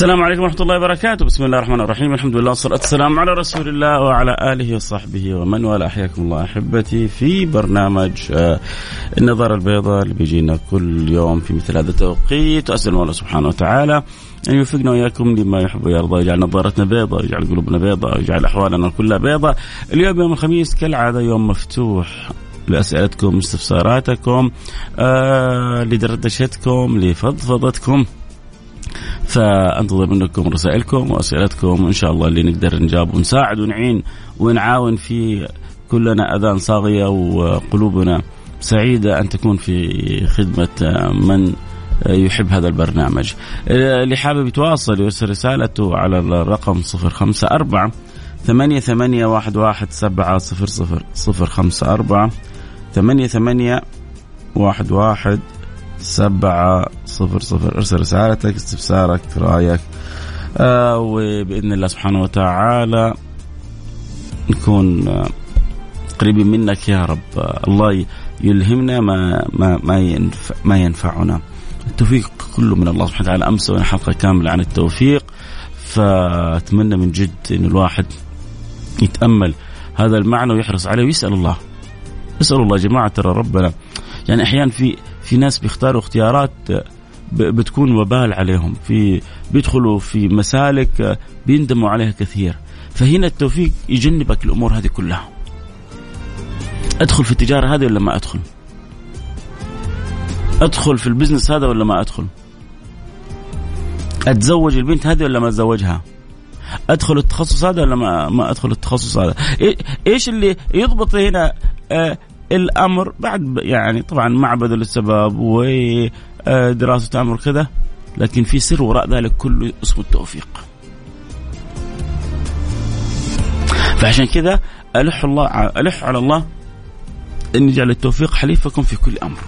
السلام عليكم ورحمة الله وبركاته، بسم الله الرحمن الرحيم، الحمد لله والصلاة والسلام على رسول الله وعلى آله وصحبه ومن والاه، حياكم الله أحبتي في برنامج آه، النظارة البيضاء اللي بيجينا كل يوم في مثل هذا التوقيت، وأسأل الله سبحانه وتعالى أن يوفقنا وإياكم لما يحب ويرضى، ويجعل نظارتنا بيضاء، ويجعل قلوبنا بيضاء، ويجعل أحوالنا كلها بيضاء. اليوم يوم الخميس كالعادة يوم مفتوح لأسئلتكم استفساراتكم آه لدردشتكم لفضفضتكم. فانتظر منكم رسائلكم واسئلتكم ان شاء الله اللي نقدر نجاوب ونساعد ونعين ونعاون في كلنا أذان صاغية وقلوبنا سعيدة أن تكون في خدمة من يحب هذا البرنامج. اللي حابب يتواصل يرسل رسالته على الرقم 054 ثمانية ثمانية واحد واحد سبعة صفر صفر صفر خمسة أربعة ثمانية ثمانية واحد واحد سبعة صفر صفر. ارسل رسالتك استفسارك رأيك. آه وبإذن الله سبحانه وتعالى نكون آه قريبين منك يا رب. آه الله يلهمنا ما ما ما, ينفع ما ينفعنا. التوفيق كله من الله سبحانه وتعالى. أمس حلقة كاملة عن التوفيق. فأتمنى من جد إن الواحد يتأمل هذا المعنى ويحرص عليه ويسأل الله. اسال الله يا جماعة ترى ربنا. يعني أحيانا في في ناس بيختاروا اختيارات بتكون وبال عليهم في بيدخلوا في مسالك بيندموا عليها كثير. فهنا التوفيق يجنبك الأمور هذه كلها. أدخل في التجارة هذه ولا ما أدخل؟ أدخل في البزنس هذا ولا ما أدخل؟ أتزوج البنت هذه ولا ما أتزوجها؟ أدخل التخصص هذا ولا ما ما أدخل التخصص هذا؟ إيش اللي يضبط هنا؟ آه الأمر بعد يعني طبعا مع بذل السبب ودراسه أمر كذا لكن في سر وراء ذلك كله اسمه التوفيق. فعشان كذا ألح الله ألح على الله إن يجعل التوفيق حليفكم في كل أمر.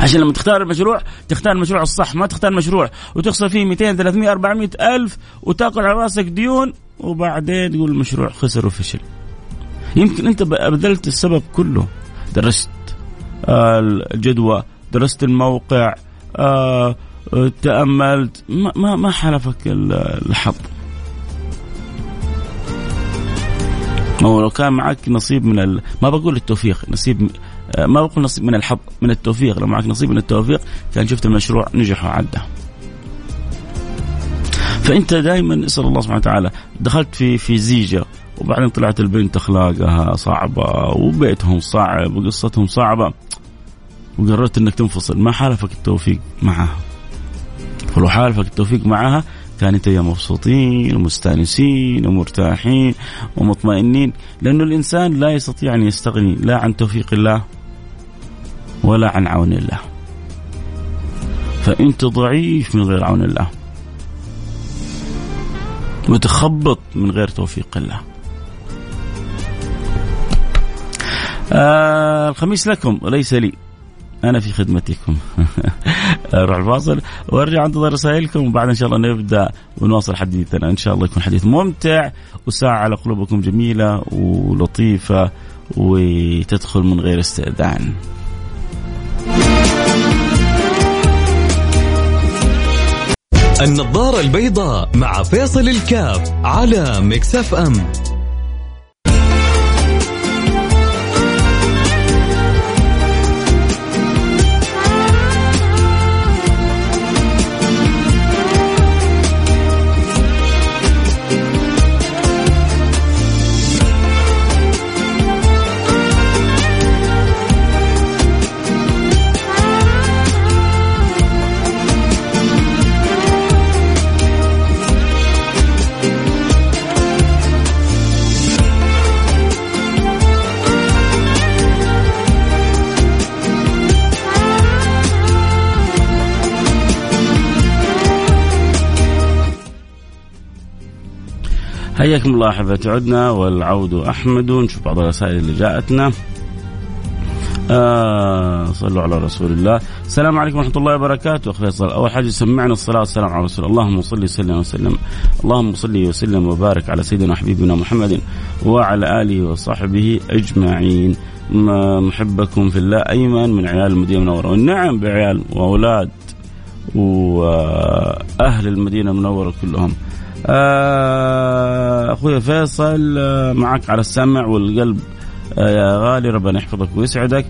عشان لما تختار المشروع تختار المشروع الصح ما تختار مشروع وتخسر فيه 200 300 400 ألف وتاكل على راسك ديون وبعدين تقول المشروع خسر وفشل يمكن انت بذلت السبب كله. درست الجدوى درست الموقع تأملت ما ما حلفك الحظ. هو لو كان معك نصيب من ال... ما بقول التوفيق نصيب ما بقول نصيب من الحظ من التوفيق. لو معك نصيب من التوفيق كان شفت المشروع نجح وعدى فأنت دائما اسأل الله سبحانه وتعالى. دخلت في في زيجة. وبعدين طلعت البنت أخلاقها صعبة وبيتهم صعب وقصتهم صعبة. وقررت إنك تنفصل. ما حالفك التوفيق معها. ولو حالفك التوفيق معها كان أنت يا مبسوطين ومستأنسين ومرتاحين ومطمئنين. لأنه الإنسان لا يستطيع أن يستغني لا عن توفيق الله ولا عن عون الله. فأنت ضعيف من غير عون الله. متخبط من غير توفيق الله. آه الخميس لكم وليس لي. أنا في خدمتكم. أروح الفاصل وأرجع أنتظر رسائلكم. وبعد إن شاء الله نبدأ ونواصل حديثنا. إن شاء الله يكون حديث ممتع وساعة على قلوبكم جميلة ولطيفة وتدخل من غير استئذان. النظارة البيضاء مع فيصل الكاف على مكسف أم. حياكم الله أحبتي عدنا والعود أحمد. نشوف بعض الرسائل اللي جاءتنا. آه صلوا على رسول الله. السلام عليكم ورحمة الله وبركاته. أخ فيصل أول حاجة سمعنا الصلاة والسلام على رسول الله. اللهم صل وسلم وسلم. اللهم صل وسلم وبارك على سيدنا وحبيبنا محمد وعلى آله وصحبه أجمعين. محبكم في الله أيمن من عيال المدينة المنورة. نعم بعيال وأولاد وأهل المدينة المنورة كلهم. آه، أخوي فيصل آه، معك على السمع والقلب. آه، يا غالي ربنا يحفظك ويسعدك.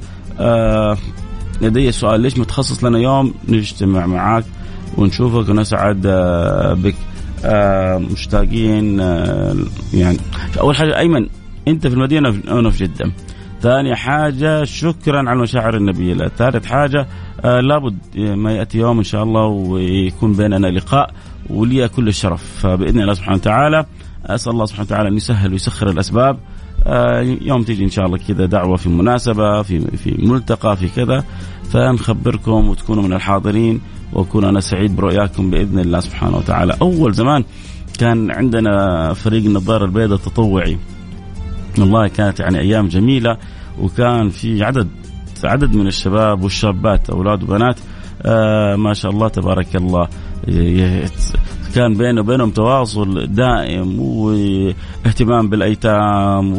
لدي سؤال ليش متخصص لنا يوم نجتمع معك ونشوفك ونسعد بك؟ مشتاقين يعني أول حاجة أيمن أنت في المدينة وأنا في جدة. ثاني حاجة شكرا على المشاعر النبيلة. ثالث حاجة آه لابد ما يأتي يوم إن شاء الله ويكون بيننا لقاء. ولي كل الشرف. فبإذن الله سبحانه وتعالى أسأل الله سبحانه وتعالى أن يسهل ويسخر الأسباب. آه، يوم تيجي إن شاء الله كذا دعوة في مناسبة في في ملتقى في كذا. فنخبركم وتكونوا من الحاضرين واكون أنا سعيد برؤياكم بإذن الله سبحانه وتعالى. أول زمان كان عندنا فريق النظارة البيضاء التطوعي. والله كانت يعني أيام جميلة وكان في عدد عدد من الشباب والشابات أولاد وبنات. آه ما شاء الله تبارك الله. كان بينه وبينهم تواصل دائم واهتمام بالأيتام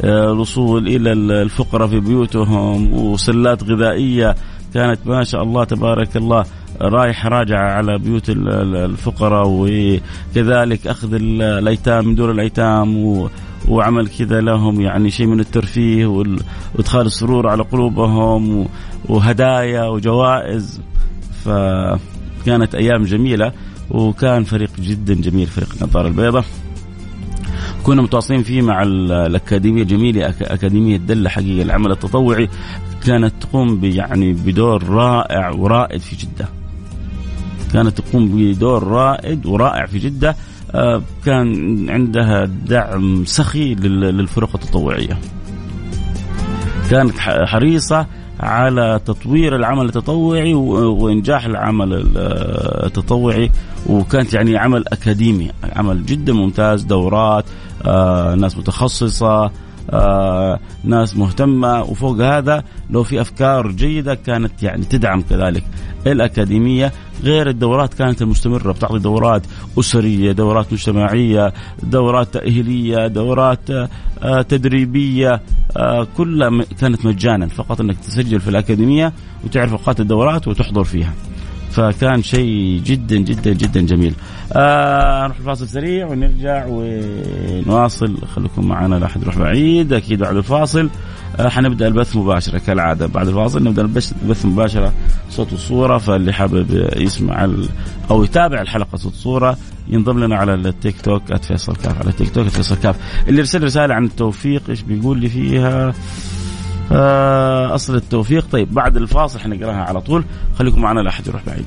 وبالوصول إلى الفقراء في بيوتهم وسلات غذائية كانت ما شاء الله تبارك الله رايحه راجعه على بيوت الفقراء وكذلك أخذ الأيتام من دور الأيتام وعمل كذا لهم يعني شيء من الترفيه وإدخال السرور على قلوبهم وهدايا وجوائز. ف كانت أيام جميلة وكان فريق جدا جميل فريق النظاره البيضاء كنا متواصلين فيه مع الأكاديمية الجميله أكاديمية دلة حقيقه العمل التطوعي كانت تقوم يعني بدور رائع ورائد في جدة. كانت تقوم بدور رائد ورائع في جدة آه، كان عندها دعم سخي للفرق التطوعية. كانت حريصة على تطوير العمل التطوعي وإنجاح العمل التطوعي وكانت يعني عمل أكاديمي عمل جدا ممتاز دورات آه، ناس متخصصة آه، ناس مهتمة. وفوق هذا لو في أفكار جيدة كانت يعني تدعم كذلك الأكاديمية غير الدورات كانت المستمرة بتعطي دورات أسرية دورات مجتمعية دورات تأهيلية دورات آه، تدريبية آه، كلها كانت مجانا. فقط أنك تسجل في الأكاديمية وتعرف أوقات الدورات وتحضر فيها. فكان شيء جدا جدا جدا جميل. آه نروح الفاصل سريع ونرجع ونواصل. خليكم معنا لا أحد يروح بعيد أكيد بعد الفاصل. آه حنبدأ البث مباشرة كالعادة. بعد الفاصل نبدأ البث مباشرة صوت وصورة. فاللي حابب يسمع أو يتابع الحلقة صوت وصورة ينضم لنا على التيك توك @فيصل كاف على التيك توك @فيصل كاف. اللي يرسل رسالة عن التوفيق إيش بيقول لي فيها؟ أصل التوفيق. طيب بعد الفاصل حنقراها على طول. خليكم معنا لا أحد يروح بعيد.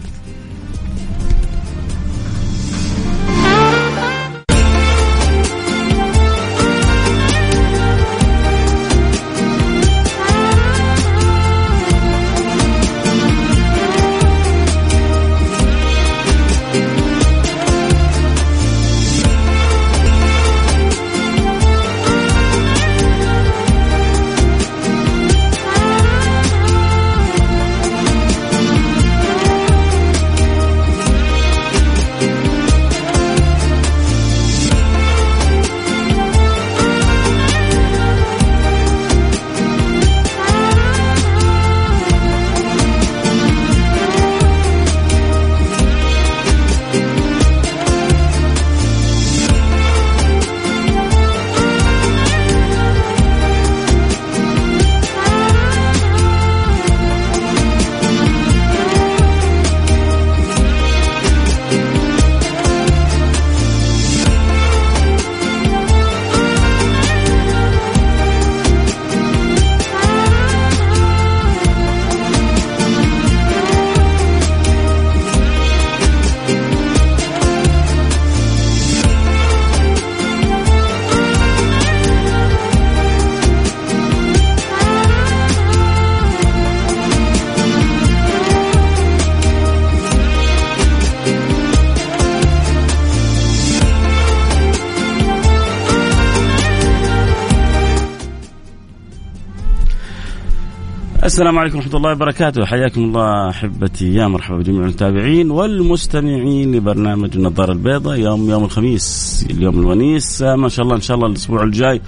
السلام عليكم ورحمة الله وبركاته. حياكم الله أحبتي يا مرحبا بجميع المتابعين والمستمعين لبرنامج النظارة البيضاء. يوم يوم الخميس اليوم الونيس. ما شاء الله إن شاء الله الأسبوع الجاي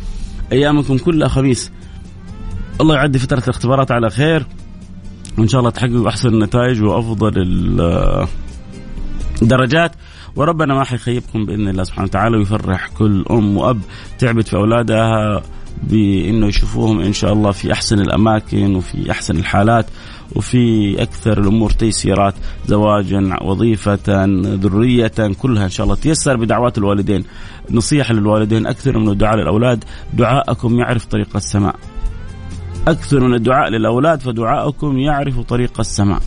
أيامكم كلها خميس. الله يعدي فترة الاختبارات على خير. وإن شاء الله تحققوا أحسن النتائج وأفضل الدرجات وربنا ما حيخيبكم بإذن الله سبحانه وتعالى ويفرح كل أم وأب تعبت في أولادها. بإنه يشوفوهم إن شاء الله في أحسن الأماكن وفي أحسن الحالات وفي أكثر الأمور تيسيرات زواجا وظيفة ذرية كلها إن شاء الله. تيسر بدعوات الوالدين. نصيحة للوالدين أكثر من الدعاء للأولاد دعاءكم يعرف طريق السماء. أكثر من الدعاء للأولاد فدعاءكم يعرف طريق السماء.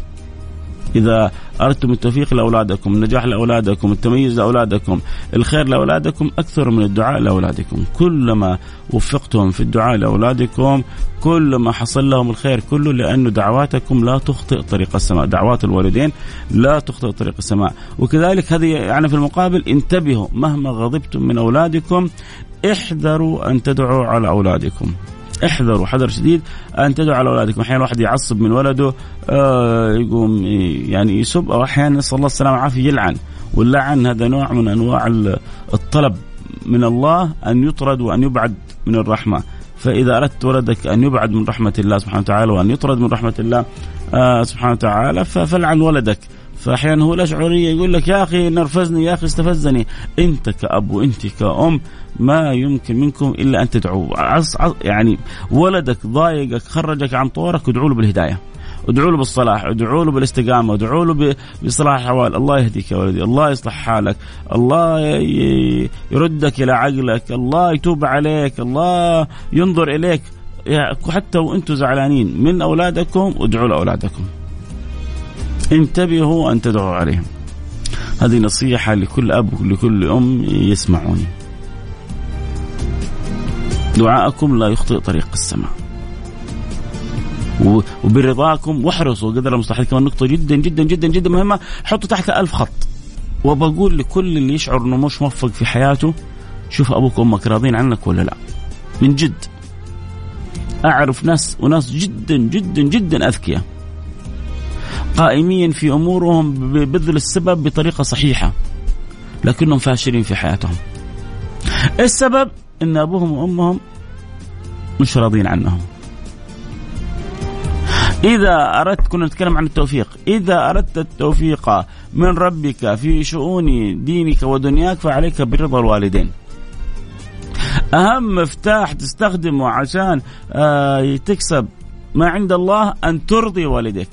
إذا أردتم التوفيق لأولادكم النجاح لأولادكم التميز لأولادكم الخير لأولادكم أكثر من الدعاء لأولادكم. كلما وفقتم في الدعاء لأولادكم كلما حصل لهم الخير كله لأن دعواتكم لا تخطئ طريق السماء. دعوات الوالدين لا تخطئ طريق السماء. وكذلك هذه يعني في المقابل انتبهوا مهما غضبتم من أولادكم احذروا أن تدعوا على أولادكم. احذروا حذر شديد أن تدعوا على اولادكم أحيانا الواحد يعصب من ولده آه يقوم يعني يسب أو أحيانا نسأل الله السلامة والعافية يلعن. واللعن هذا نوع من أنواع الطلب من الله أن يطرد وأن يبعد من الرحمة. فإذا أردت ولدك أن يبعد من رحمة الله سبحانه وتعالى وأن يطرد من رحمة الله آه سبحانه وتعالى فلعن ولدك. فأحيانا هو لا شعوريه يقول لك يا أخي نرفزني يا أخي استفزني. أنت كأب وأنت كأم ما يمكن منكم إلا أن تدعوا عص عص يعني ولدك ضايقك خرجك عن طورك ادعوا له بالهداية. ادعوا له بالصلاح ادعوا له بالاستقامة ادعوا له بإصلاح الاحوال الله يهديك يا ولدي الله يصلح حالك الله يردك إلى عقلك الله يتوب عليك الله ينظر إليك. حتى وأنتم زعلانين. من أولادكم؟ ادعوا لأولادكم. انتبهوا أن تدعوا عليهم. هذه نصيحة لكل أب ولكل أم يسمعوني. دعاءكم لا يخطئ طريق السماء. وبرضاكم واحرصوا قدر المستحيل كمان نقطة جدا جدا جدا جدا مهمة حطوا تحت ألف خط. وبقول لكل اللي يشعر إنه مش موفق في حياته شوف أبوك وأمك راضين عنك ولا لا. من جد. أعرف ناس وناس جدا جدا جدا أذكياء. قائمين في أمورهم ببذل السبب بطريقة صحيحة لكنهم فاشلين في حياتهم. السبب إن أبوهم وأمهم مش راضين عنهم. إذا أردت كنا نتكلم عن التوفيق. إذا أردت التوفيق من ربك في شؤون دينك ودنياك فعليك برضا الوالدين. أهم مفتاح تستخدمه عشان آه تكسب ما عند الله أن ترضي والديك.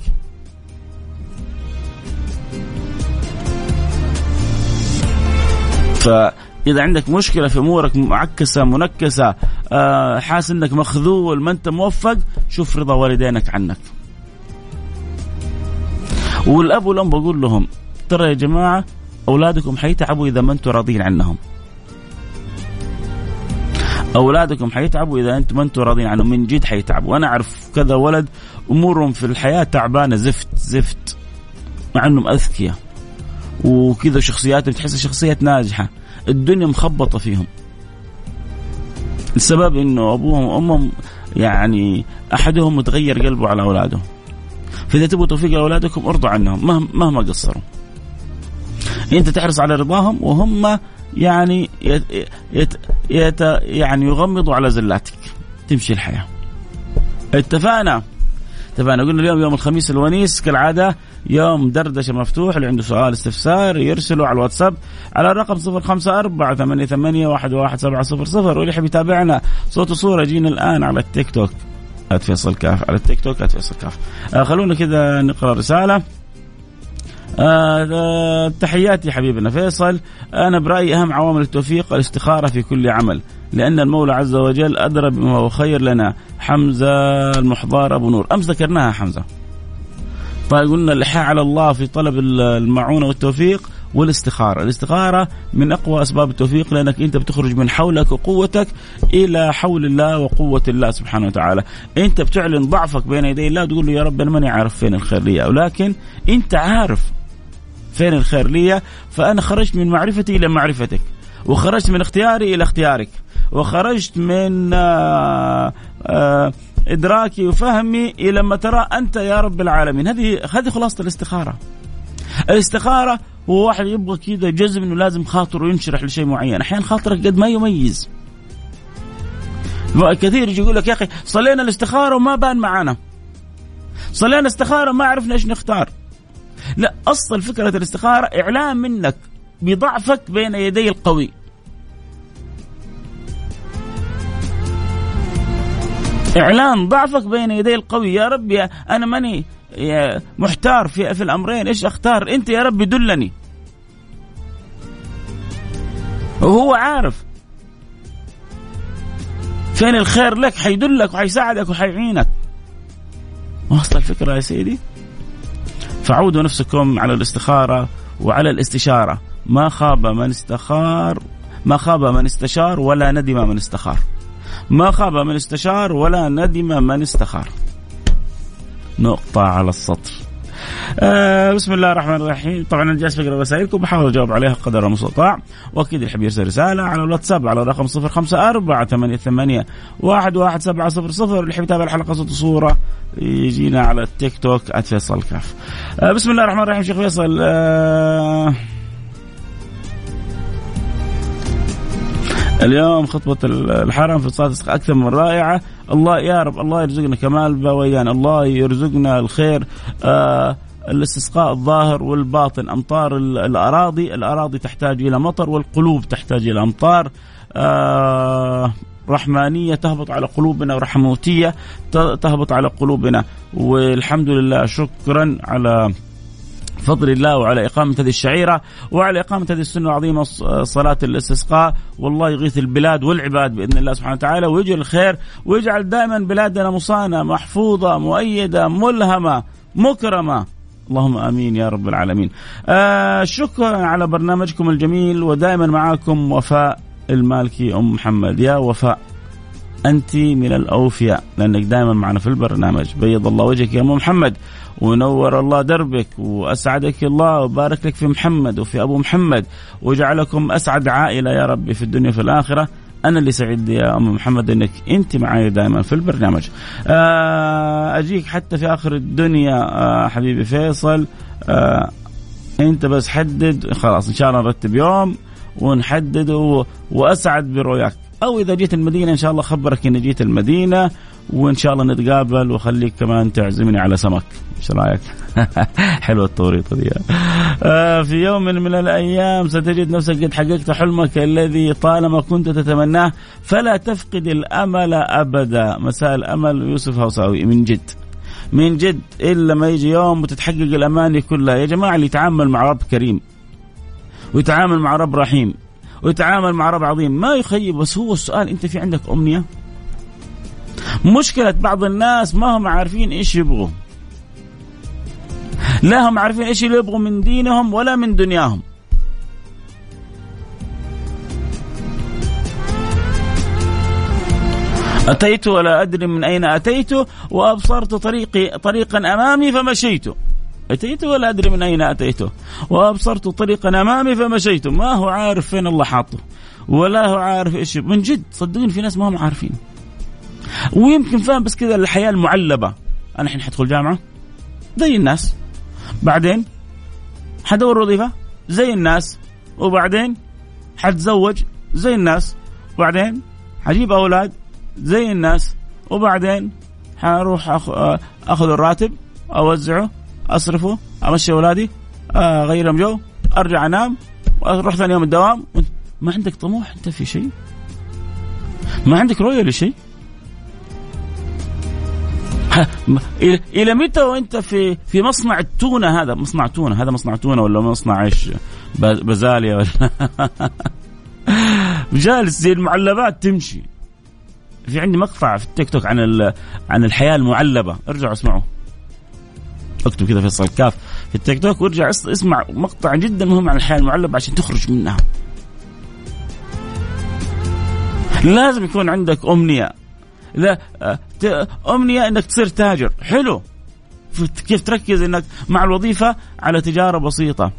فاذا عندك مشكلة في أمورك معكسة منكسة آه، حاسس إنك مخذول ما أنت موفق شوف رضا والدينك عنك. والأب والأم بقول لهم ترى يا جماعة أولادكم حيتعبوا إذا ما أنتم راضين عنهم. أولادكم حيتعبوا إذا أنتم ما أنتم راضين عنهم من جد حيتعبوا. وأنا أعرف كذا ولد أمورهم في الحياة تعبانة زفت زفت مع إنهم أذكياء. وكذا شخصياتهم تحس شخصيات ناجحة. الدنيا مخبطة فيهم. السبب إنه أبوهم وأمهم يعني أحدهم متغير قلبه على اولاده فإذا تبغوا توفيق لأولادكم أرضوا عنهم مهما مهما قصروا. أنت تحرص على رضاهم وهم يعني يت يت يت يعني يغمضوا على زلاتك. تمشي الحياة. اتفقنا؟ اتفقنا قلنا اليوم يوم الخميس الونيس كالعادة يوم دردشة مفتوح اللي عنده سؤال استفسار يرسله على الواتساب على الرقم 054 88 11700 واللي يحب يتابعنا صوت وصورة جينا الآن على التيك توك. @فيصل كاف على التيك توك @فيصل كاف. آه خلونا كذا نقرأ رسالة. آه تحياتي حبيبنا فيصل. أنا برأيي أهم عوامل التوفيق الاستخارة في كل عمل. لأن المولى عز وجل أدرى بما هو خير لنا. حمزة المحضار أبو نور. أمس ذكرناها حمزة. طيب قلنا الإلحاح على الله في طلب المعونة والتوفيق والاستخارة. الاستخارة من أقوى أسباب التوفيق لأنك أنت بتخرج من حولك وقوتك إلى حول الله وقوة الله سبحانه وتعالى. أنت بتعلن ضعفك بين يدي الله تقول له يا رب أنا ماني عارف فين الخير لي. ولكن أنت عارف فين الخير لي فأنا خرجت من معرفتي إلى معرفتك. وخرجت من اختياري إلى اختيارك. وخرجت من آآ آآ إدراكي وفهمي إلى ما ترى أنت يا رب العالمين. هذه هذه خلاصة الاستخارة. الاستخارة هو واحد يبغى كذا جزم إنه لازم خاطره ينشرح لشيء معين. أحيانا خاطرك قد ما يميز. كثير يجي يقول لك يا أخي صلينا الاستخارة وما بان معانا. صلينا استخاره ما عرفنا إيش نختار. لا أصل فكرة الاستخارة اعلان منك. بضعفك بين يدي القوي. إعلان ضعفك بين يدي القوي. يا رب يا أنا ماني محتار في في الأمرين. إيش أختار؟ أنت يا رب دلني. وهو عارف فين الخير لك؟ حيدلك وحيساعدك وحيعينك. واصل الفكرة يا سيدي؟ فعودوا نفسكم على الاستخارة وعلى الاستشارة. ما خاب من استخار ما خاب من استشار ولا ندم من استخار. ما خاب من استشار ولا ندم من استخار. نقطة على السطر. آه بسم الله الرحمن الرحيم. طبعا أنا جالس بقرا رسائلكم بحاول أجاوب عليها قدر المستطاع. وأكيد الحب يرسل رسالة على الواتساب على الرقم 054 88 11700 اللي يحب يتابع الحلقة صوت وصورة. يجينا على التيك توك @فيصل كاف. آه بسم الله الرحمن الرحيم شيخ فيصل. آه اليوم خطبة الحرم في صلاة أكثر من رائعة. الله يا رب الله يرزقنا كمال بويان الله يرزقنا الخير. آه الاستسقاء الظاهر والباطن. أمطار الأراضي. الأراضي تحتاج إلى مطر والقلوب تحتاج إلى أمطار. آه رحمانية تهبط على قلوبنا ورحموتية تهبط على قلوبنا. والحمد لله شكرا على بفضل الله وعلى إقامة هذه الشعيرة وعلى إقامة هذه السنة العظيمة صلاة الاستسقاء. والله يغيث البلاد والعباد بإذن الله سبحانه وتعالى ويجعل الخير ويجعل دائما بلادنا مصانة محفوظة مؤيدة ملهمة مكرمة. اللهم آمين يا رب العالمين. آه شكرا على برنامجكم الجميل ودائما معاكم وفاء المالكي أم محمد. يا وفاء أنت من الأوفياء لأنك دائما معنا في البرنامج. بيض الله وجهك يا أم محمد. ونور الله دربك وأسعدك الله وبارك لك في محمد وفي أبو محمد وجعلكم أسعد عائلة يا ربي في الدنيا وفي الآخرة. أنا اللي سعيد يا أم محمد إنك أنت معي دائما في البرنامج. آه، أجيك حتى في آخر الدنيا آه، حبيبي فيصل. آه، أنت بس حدد خلاص إن شاء الله نرتب يوم ونحدد وأسعد برؤياك. أو إذا جيت المدينة إن شاء الله خبرك إني جيت المدينة وإن شاء الله نتقابل وأخليك كمان تعزمني على سمك. إيش رأيك؟ حلوة التوريطة دي. آه في يوم من الأيام ستجد نفسك قد حققت حلمك الذي طالما كنت تتمناه فلا تفقد الأمل أبدا. مساء الأمل يوسف هوساوي من جد. من جد إلا ما يجي يوم وتتحقق الأماني كلها. يا جماعة اللي يتعامل مع رب كريم ويتعامل مع رب رحيم ويتعامل مع رب عظيم ما يخيب بس هو السؤال أنت في عندك أمنية؟ مشكلة بعض الناس ما هم عارفين إيش يبغوا. لا هم عارفين إيش اللي يبغوا من دينهم ولا من دنياهم. أتيت ولا أدري من أين أتيت وأبصرت طريقي طريقا أمامي فمشيت. أتيت ولا أدري من أين أتيت وأبصرت طريقا أمامي فمشيت. ما هو عارف فين الله حاطه ولا هو عارف إيش من جد صدقوني في ناس ما هم عارفين. ويمكن فاهم بس كذا الحياة المعلبة. أنا الحين حدخل جامعة. زي الناس. بعدين حدور وظيفة. زي الناس. وبعدين حتزوج. زي الناس. وبعدين حجيب أولاد. زي الناس. وبعدين حروح أخذ الراتب. أوزعه. أصرفه. أمشي أولادي. أغير لهم جو. أرجع أنام. وأروح ثاني يوم الدوام. ما عندك طموح؟ أنت في شيء؟ ما عندك رؤية لشيء؟ إلى متى وأنت في في مصنع التونة هذا؟ مصنع تونة هذا مصنع تونة ولا مصنع إيش؟ بازاليا ولا؟ جالس زي المعلبات تمشي. في عندي مقطع في التيك توك عن عن الحياة المعلبة. ارجعوا اسمعوا. اكتب كذا فيصل كاف في التيك توك وارجع اسمع مقطع جدا مهم عن الحياة المعلبة عشان تخرج منها. لازم يكون عندك أمنية. لا أمنية إنك تصير تاجر. حلو. كيف تركز إنك مع الوظيفة؟ على تجارة بسيطة.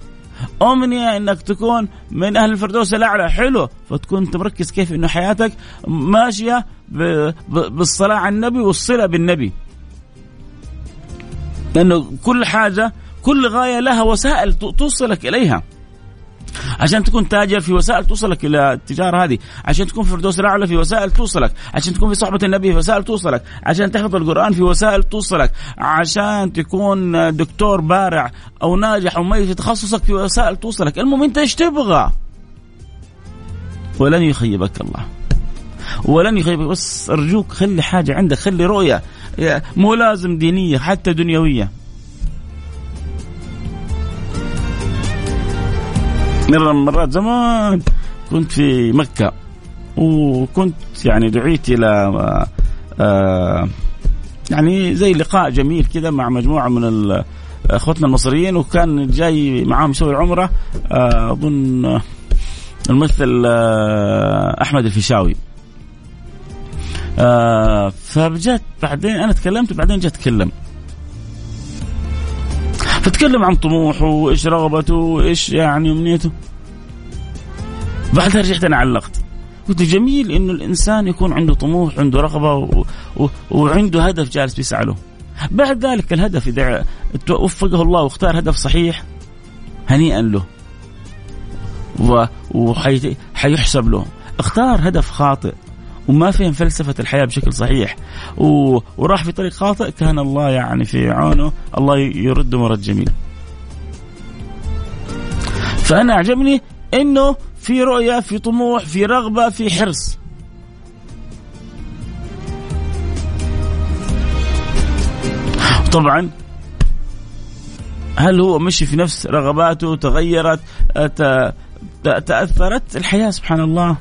أمنية أنك تكون من أهل الفردوس الأعلى. حلو. فتكون أنت مركز كيف أنه حياتك ماشية بالصلاة على النبي والصلة بالنبي. لأنه كل حاجة كل غاية لها وسائل توصلك إليها. عشان تكون تاجر في وسائل توصلك إلى التجارة هذه، عشان تكون في فردوس الاعلى في وسائل توصلك، عشان تكون في صحبة النبي في وسائل توصلك، عشان تحفظ القرآن في وسائل توصلك، عشان تكون دكتور بارع أو ناجح أو في تخصصك في وسائل توصلك، المهم أنت إيش تبغى؟ ولن يخيبك الله. ولن يخيبك. بس أرجوك خلي حاجة عندك. خلي رؤية. مو لازم دينية حتى دنيوية. مرة من المرات زمان كنت في مكة وكنت يعني دعيت إلى آه، آه، يعني زي لقاء جميل كذا مع مجموعة من أخوتنا المصريين وكان جاي معاهم يسوي عمرة آه، أظن الممثل أحمد الفيشاوي. فجت بعدين أنا تكلمت وبعدين جاء تكلم فتكلم عن طموحه وإيش رغبته وإيش يعني أمنيته. بعدها رجعت أنا علقت. قلت جميل إنه الإنسان يكون عنده طموح عنده رغبة و... و... وعنده هدف جالس بيسعى له. بعد ذلك الهدف إذا وفقه الله واختار هدف صحيح هنيئا له. وحيحسب له. اختار هدف خاطئ. وما فهم فلسفة الحياة بشكل صحيح. و... وراح في طريق خاطئ كان الله يعني في عونه. الله يرد مرد جميل. فأنا أعجبني أنه في رؤية في طموح في رغبة في حرص. طبعا هل هو مشي في نفس رغباته تغيرت تأثرت؟ الحياة سبحان الله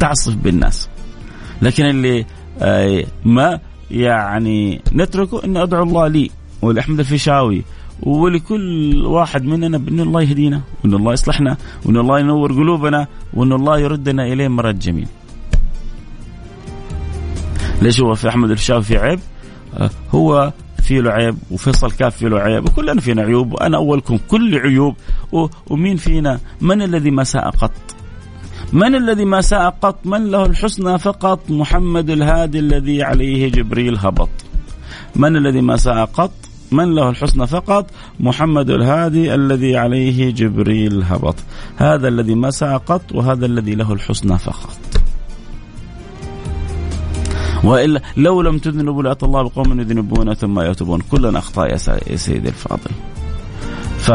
تعصف بالناس لكن اللي آه، ما يعني نتركه ان أدعو الله لي ولأحمد الفيشاوي ولكل واحد مننا بأن الله يهدينا وأن الله يصلحنا وأن الله ينور قلوبنا وأن الله يردنا إليه مرد جميل. ليش هو في أحمد الفيشاوي في عيب؟ آه، هو في له عيب وفيصل كاف في له عيب وكلنا فينا عيوب وأنا أولكم كل عيوب ومين فينا من الذي ما ساء قط من الذي ما ساء قط؟ من له الحسنى فقط. محمد الهادي الذي عليه جبريل هبط. من الذي ما ساء قط؟ من له الحسنى فقط. محمد الهادي الذي عليه جبريل هبط. هذا الذي ما ساء قط وهذا الذي له الحسنى فقط. وإلا لو لم تذنبوا لأتى الله بقوم يذنبون ثم يتوبون. كلنا أخطاء يا سيدي الفاضل. ف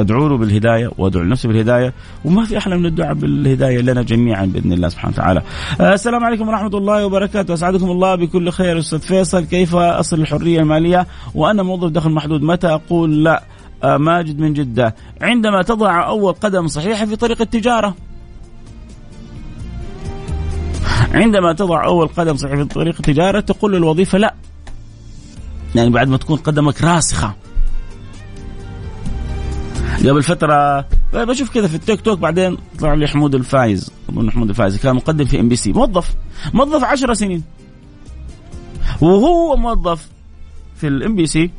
أدعو له بالهداية وأدعو لنفسي بالهداية وما في أحلى من الدعاء بالهداية لنا جميعا بإذن الله سبحانه وتعالى. آه، السلام عليكم ورحمة الله وبركاته أسعدكم الله بكل خير أستاذ فيصل كيف أصل الحرية المالية وأنا موظف دخل محدود متى أقول لا آه، ماجد من جدة عندما تضع أول قدم صحيحة في طريق التجارة. عندما تضع أول قدم صحيح في طريق التجارة تقول للوظيفة لا. يعني بعد ما تكون قدمك راسخة قبل فترة بشوف كذا في التيك توك بعدين طلع لي حمود الفايز. اظن حمود الفايز كان مقدم في MBC. موظف. موظف 10 سنين. وهو موظف في ال MBC.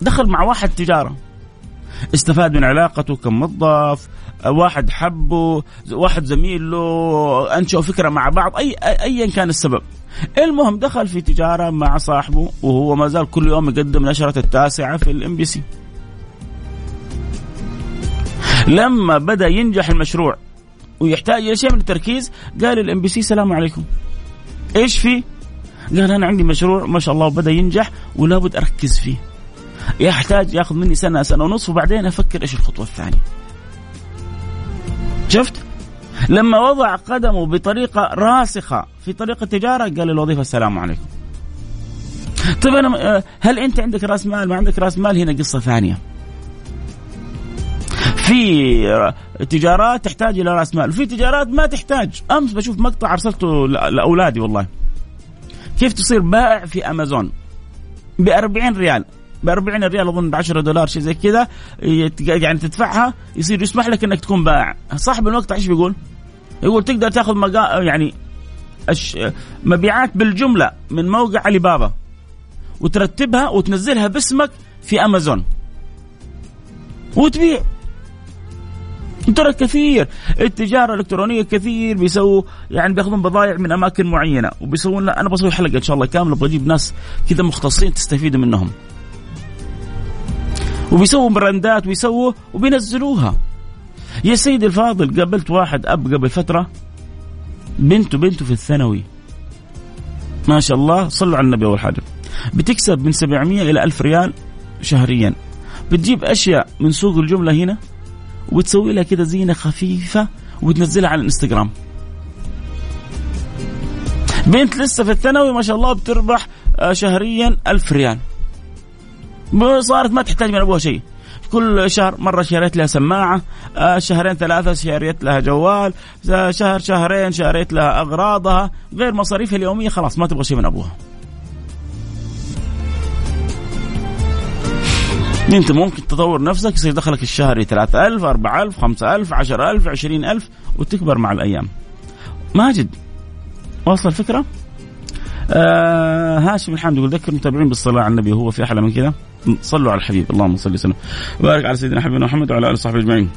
دخل مع واحد تجارة. استفاد من علاقته كموظف. واحد حبه واحد زميل له أنشأوا فكرة مع بعض. أي ايا كان السبب. المهم دخل في تجارة مع صاحبه وهو ما زال كل يوم يقدم نشرة التاسعة في ال MBC. لما بدأ ينجح المشروع ويحتاج إلى شيء من التركيز قال ال MBC سلام عليكم. إيش في؟ قال أنا عندي مشروع ما شاء الله وبدا ينجح ولابد أركز فيه. يحتاج ياخذ مني سنة سنة ونصف وبعدين أفكر إيش الخطوة الثانية. شفت؟ لما وضع قدمه بطريقة راسخة في طريق التجاره قال للوظيفة السلام عليكم. طيب أنا آه، هل أنت عندك رأس مال؟ ما عندك رأس مال؟ هنا قصة ثانية. في تجارات تحتاج إلى رأس مال وفي تجارات ما تحتاج. أمس بشوف مقطع أرسلته لأولادي والله. كيف تصير بائع في أمازون؟ ب 40 ريال. ب 40 ريال أظن ب 10 دولار شيء زي كذا يعني تدفعها يصير يسمح لك إنك تكون بائع. صاحب المقطع إيش بيقول؟ يقول تقدر تأخذ مقا... يعني أش... مبيعات بالجملة من موقع علي بابا وترتبها وتنزلها باسمك في أمازون. وتبيع. ترى كثير. التجارة الإلكترونية كثير بيسووا يعني بياخذون بضائع من أماكن معينة وبيسوون أنا بسوي حلقة إن شاء الله كاملة أبغى أجيب ناس كذا مختصين تستفيدوا منهم. وبيسووا براندات ويسووا وبينزلوها. يا سيدي الفاضل قابلت واحد أب قبل فترة بنته بنته في الثانوي. ما شاء الله صلوا على النبي أول حاجة. بتكسب من 700 إلى 1000 ريال شهريا. بتجيب أشياء من سوق الجملة هنا. وبتسوي لها كده زينة خفيفة وبتنزلها على الإنستغرام. بنت لسه في الثانوي ما شاء الله بتربح آه، شهريا ألف ريال. صارت ما تحتاج من أبوها شيء. كل شهر مرة شريت لها سماعة آه، شهرين ثلاثة شريت لها جوال شهر شهرين شريت لها أغراضها غير مصاريفها اليومية خلاص ما تبغى شيء من أبوها. انت ممكن تطور نفسك يصير دخلك الشهري 3000 4000 5000 10000 20000 وتكبر مع الأيام. ماجد واصل الفكرة؟ آه هاشم الحمد يقول ذكر المتابعين بالصلاة على النبي هو في أحلى من كذا؟ صلوا على الحبيب اللهم صل وسلم. وبارك على سيدنا حبيبنا محمد وعلى آله وصحبه أجمعين.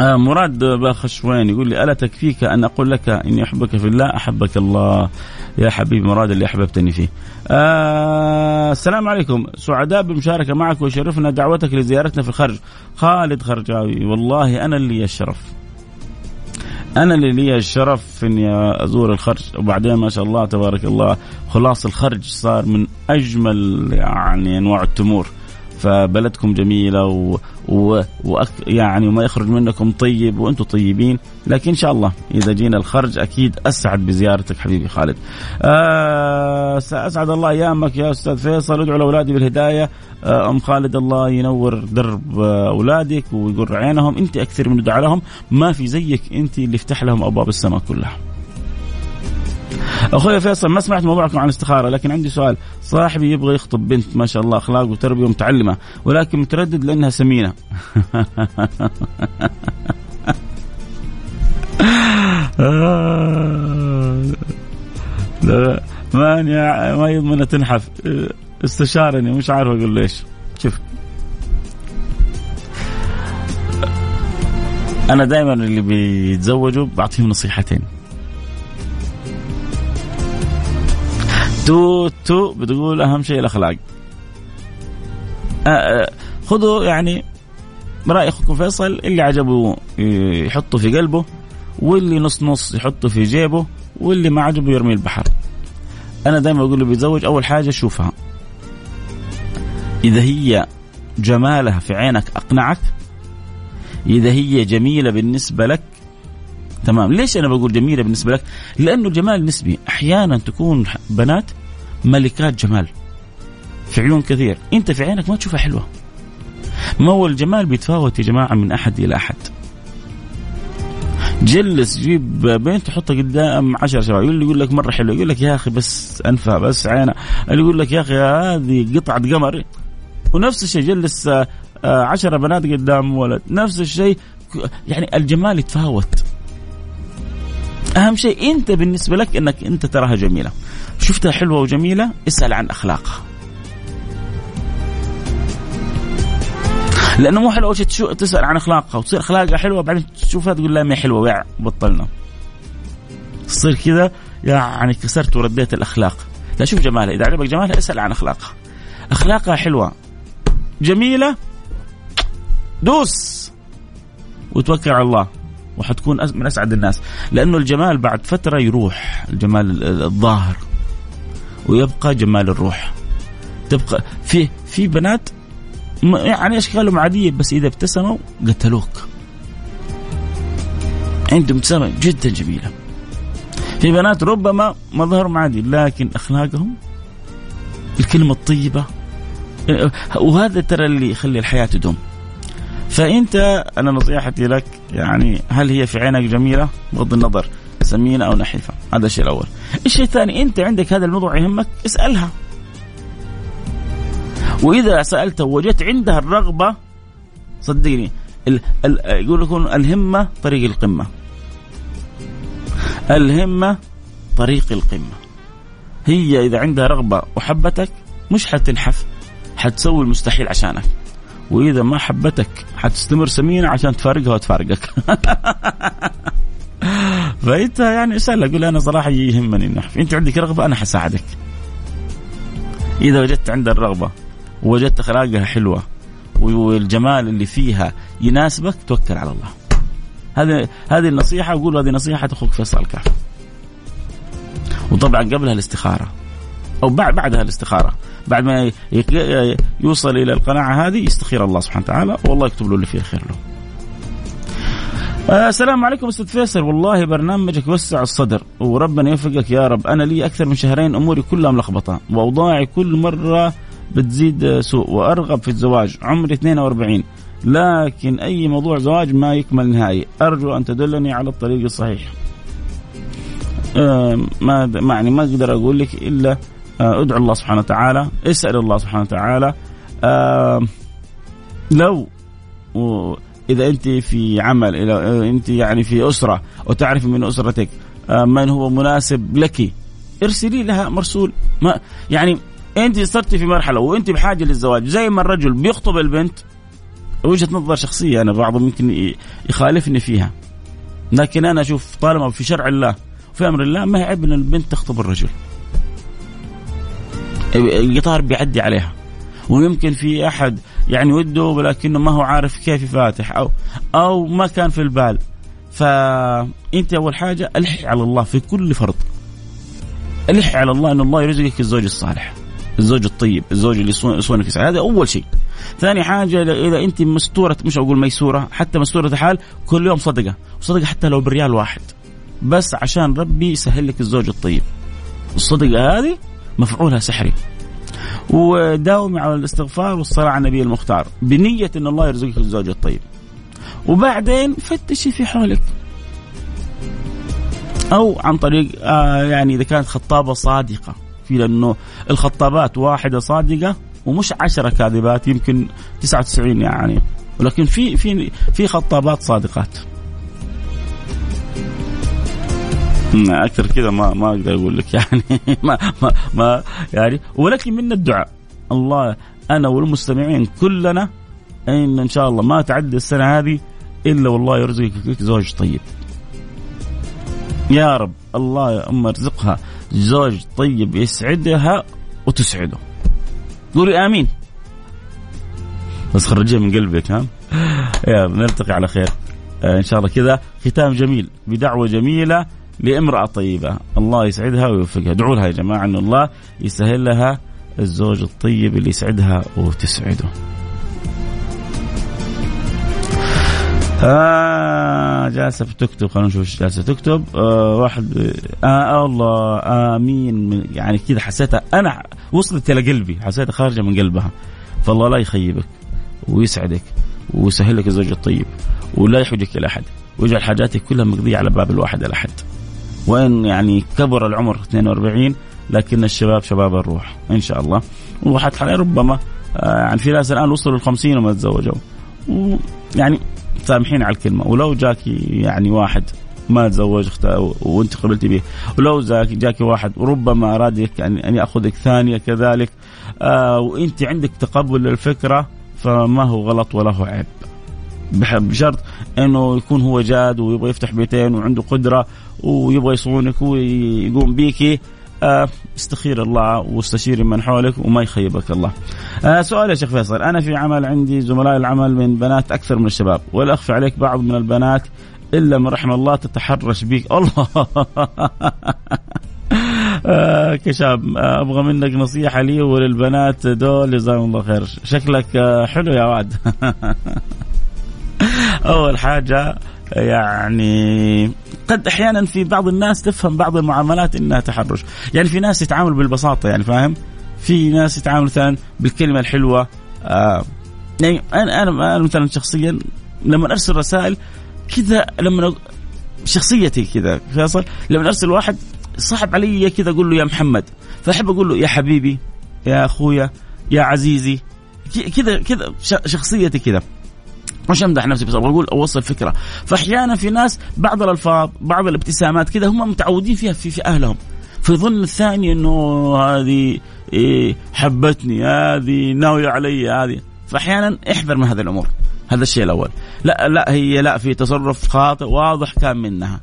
آه مراد باخشوين يقول لي ألا تكفيك أن أقول لك إني أحبك في الله أحبك الله يا حبيبي مراد اللي أحببتني فيه. آه السلام عليكم سعداء بالمشاركه معك ويشرفنا دعوتك لزيارتنا في الخرج. خالد خرجاوي والله أنا اللي الشرف. أنا اللي لي الشرف إني أزور الخرج وبعدين ما شاء الله تبارك الله خلاص الخرج صار من أجمل يعني أنواع التمور. فبلدكم جميلة و... و... وأك... يعني وما يخرج منكم طيب وأنتم طيبين. لكن إن شاء الله إذا جينا الخرج أكيد أسعد بزيارتك حبيبي خالد. آه اسعد الله أيامك يا أستاذ فيصل. ادعو لأولادي بالهداية. آه أم خالد الله ينور درب آه، أولادك ويقر عينهم. أنت أكثر من الدعاء لهم. ما في زيك أنت اللي يفتح لهم أبواب السماء كلها. أخوي فيصل ما سمعت موضوعكم عن الاستخارة لكن عندي سؤال. صاحبي يبغى يخطب بنت ما شاء الله أخلاق وتربية ومتعلمة ولكن متردد لأنها سمينة. لا ما ما يضمن تنحف. استشارني مش عارف أقول ليش شوف. أنا دائما اللي بيتزوجوا بعطيهم نصيحتين. تو تو بتقول أهم شيء الأخلاق. آه، آه، خذوا يعني رأي أخوكم فيصل اللي عجبه يحطه في قلبه واللي نص نص يحطه في جيبه واللي ما عجبه يرمي البحر. أنا دائما أقول له بيتزوج أول حاجة شوفها. إذا هي جمالها في عينك أقنعك إذا هي جميلة بالنسبة لك تمام. ليش أنا بقول جميلة بالنسبة لك؟ لأنه الجمال نسبي أحيانا تكون بنات ملكات جمال في عيون كثير. أنت في عينك ما تشوفها حلوة. ما هو الجمال بيتفاوت يا جماعة من أحد إلى أحد. جلس جيب بنت تحطها قدام عشر شباب اللي يقول لك مرة حلو يقول لك يا أخي بس أنفها بس عينها. اللي يقول لك يا أخي هذه قطعة قمر. ونفس الشيء جلس آه، عشرة بنات قدام ولد. نفس الشيء يعني الجمال يتفاوت. أهم شيء أنت بالنسبة لك إنك أنت تراها جميلة. شفتها حلوة وجميلة اسأل عن أخلاقها. لأنه مو حلو اول شيء تسأل عن أخلاقها وتصير أخلاقها حلوة بعدين تشوفها تقول لا ما حلوة ويع بطلنا. تصير كذا يعني كسرت ورديت الأخلاق. لا شوف جمالها إذا عجبك جمالها اسأل عن أخلاقها. أخلاقها حلوة جميلة دوس. وتوكل على الله. وحتكون من أسعد الناس. لأنه الجمال بعد فترة يروح الجمال الظاهر ويبقى جمال الروح. تبقى في في بنات يعني أشكالهم عادية بس إذا ابتسموا قتلوك. عندهم ابتسامة جدا جميلة. في بنات ربما مظهرهم عادي لكن أخلاقهم الكلمة الطيبة وهذا ترى اللي يخلي الحياة تدوم. فأنت أنا نصيحتي لك يعني هل هي في عينك جميلة؟ بغض النظر سمينة أو نحيفة هذا الشيء الأول. الشيء الثاني أنت عندك هذا الموضوع يهمك اسألها. وإذا سالته وجدت عندها الرغبة صدقني ال ال يقول لكم الهمة طريق القمة. الهمة طريق القمة. هي إذا عندها رغبة وحبتك مش حتنحف حتسوي المستحيل عشانك. وإذا ما حبتك حتستمر سمينة عشان تفارقها وتفارقك. فإنت يعني اسأل قول أنا صراحة يهمني النحو إنت عندك رغبة أنا حساعدك. إذا وجدت عندها الرغبة ووجدت اخلاقها حلوة والجمال اللي فيها يناسبك توكل على الله. هذه هذه النصيحة أقول هذه نصيحة أخوك فيصل الكاف وطبعا قبلها الاستخارة أو بعد بعدها الاستخارة. بعد ما يوصل إلى القناعة هذه يستخير الله سبحانه وتعالى والله يكتب له اللي فيه خير. له آه السلام عليكم أستاذ فيصل. والله برنامجك يوسع الصدر وربنا يوفقك يا رب. أنا لي أكثر من شهرين أموري كلها ملخبطة وأوضاعي كل مرة بتزيد سوء وأرغب في الزواج عمري 42 لكن أي موضوع زواج ما يكمل نهائي. أرجو أن تدلني على الطريق الصحيح. آه ما يعني ما أقدر أقول لك إلا ادعو الله سبحانه وتعالى اسأل الله سبحانه وتعالى. آه لو إذا أنت في عمل اذا أنت يعني في أسرة وتعرفي من أسرتك آه، من هو مناسب لك ارسلي لها مرسول. ما يعني أنت صرتي في مرحلة وأنت بحاجة للزواج زي ما الرجل بيخطب البنت وجهة نظر شخصية أنا بعضهم يمكن يخالفني فيها. لكن أنا أشوف طالما في شرع الله وفي أمر الله ما هي عيب ان البنت تخطب الرجل. القطار بيعدي عليها. ويمكن في أحد يعني وده ولكنه ما هو عارف كيف يفاتح أو أو ما كان في البال. فانت أول حاجة الحي على الله في كل فرض الحي على الله إن الله يرزقك الزوج الصالح الزوج الطيب الزوج اللي يصونك يسعى هذا أول شيء. ثاني حاجة إذا أنت مستورة مش أقول ميسورة حتى مستورة الحال كل يوم صدقة. وصدقة حتى لو بريال واحد. بس عشان ربي يسهل لك الزوج الطيب. الصدقة هذه مفعولها سحري. وداومي على الاستغفار والصلاة على النبي المختار بنية أن الله يرزقك الزوج الطيب. وبعدين فتشي في حولك. أو عن طريق آه يعني إذا كانت خطابة صادقة. في لأنه الخطابات واحدة صادقة ومش عشرة كاذبات يمكن 99 يعني. ولكن في في في خطابات صادقات. أكثر كذا ما ما أقدر أقول لك يعني ما ما, ما يعني ولكن منا الدعاء. الله أنا والمستمعين كلنا إن إن شاء الله ما تعدي السنة هذه إلا والله يرزقك زوج طيب. يا رب الله يا أم ارزقها زوج طيب يسعدها وتسعده. قولي آمين. بس خرجيها من قلبك ها؟ يا نلتقي على خير. آه، إن شاء الله كذا. ختام جميل. بدعوة جميلة. لامرأة طيبة. الله يسعدها ويوفقها. ادعوا لها يا جماعة أن الله يسهل لها الزوج الطيب اللي يسعدها وتسعده. آه جالسة تكتب. خلينا نشوف إيش جالسة تكتب. آه واحد آه الله آمين. يعني كذا حسيتها أنا وصلت إلى قلبي. حسيتها خارجة من قلبها. فالله لا يخيبك ويسعدك ويسهل لك الزوج الطيب ولا يحوجك إلى أحد. ويجعل حاجاتك كلها مقضية على باب الواحد الأحد. وإن يعني كبر العمر 42 لكن الشباب شباب الروح إن شاء الله. وحتى ربما آه، يعني في ناس الآن وصلوا ال 50 وما تزوجوا. يعني سامحين على الكلمة. ولو جاكي يعني واحد ما تزوج وأنت قبلتي به ولو جاكي واحد ربما ارادك أن يأخذك ثانية كذلك آه وأنت عندك تقبل للفكرة فما هو غلط ولا هو عيب. بشرط إنه يكون هو جاد ويبغى يفتح بيتين وعنده قدرة ويبغى يصونك ويقوم بيكي آه، استخير الله واستشيري من حولك وما يخيبك الله. آه سؤال يا شيخ فيصل. أنا في عمل عندي زملاء العمل من بنات أكثر من الشباب ولا اخفى عليك بعض من البنات إلا من رحم الله تتحرش بك الله. آه كشاب آه أبغى منك نصيحة لي وللبنات دول جزاهم الله خير. شكلك آه حلو يا واد. أول حاجة يعني قد أحيانا في بعض الناس تفهم بعض المعاملات إنها تحرش، يعني في ناس يتعامل بالبساطة يعني فاهم؟ في ناس يتعامل مثلا بالكلمة الحلوة آه يعني أنا أنا مثلا شخصيا لما أرسل رسائل كذا لما شخصيتي كذا فيصل؟ لما أرسل واحد صعب علي كذا أقول له يا محمد. فأحب أقول له يا حبيبي يا أخويا يا عزيزي كذا كذا شخصيتي كذا. مش امدح نفسي بس أقول أوصل فكرة. فأحيانا في ناس بعض الألفاظ بعض الابتسامات كذا هم متعودين فيها في, في أهلهم. فيظن الثاني إنه هذه إيه حبتني هذه ناوية علي هذه. فأحيانا احذر من هذه الأمور. هذا الشيء الأول. لا لا هي لا في تصرف خاطئ واضح كان منها.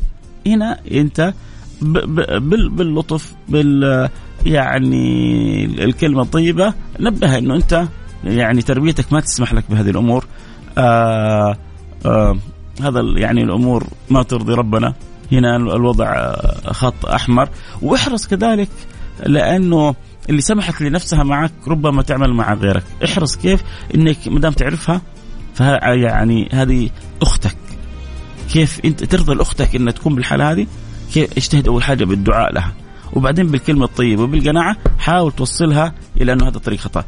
هنا أنت باللطف بال يعني الكلمة الطيبة نبه إنه أنت يعني تربيتك ما تسمح لك بهذه الأمور. آآ آآ هذا يعني الأمور ما ترضي ربنا. هنا الوضع خط أحمر. واحرص كذلك لأنه اللي سمحت لنفسها معك ربما تعمل مع غيرك. احرص كيف؟ إنك ما دام تعرفها فيعني هذه أختك. كيف أنت ترضى لأختك إنها تكون بالحالة هذه؟ كيف؟ اجتهد أول حاجة بالدعاء لها. وبعدين بالكلمة الطيبة وبالقناعة حاول توصلها إلى أنه هذا طريق خطأ.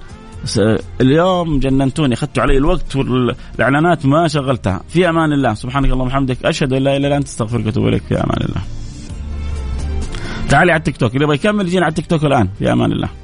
اليوم جننتوني اخذتوا علي الوقت والإعلانات ما شغلتها. في أمان الله. سبحانك اللهم وبحمدك. أشهد أن لا إله إلا أنت أستغفرك وأتوب إليك. في أمان الله. تعالي على التيك توك. اللي يبغى يكمل يجينا على التيك توك الآن. في أمان الله.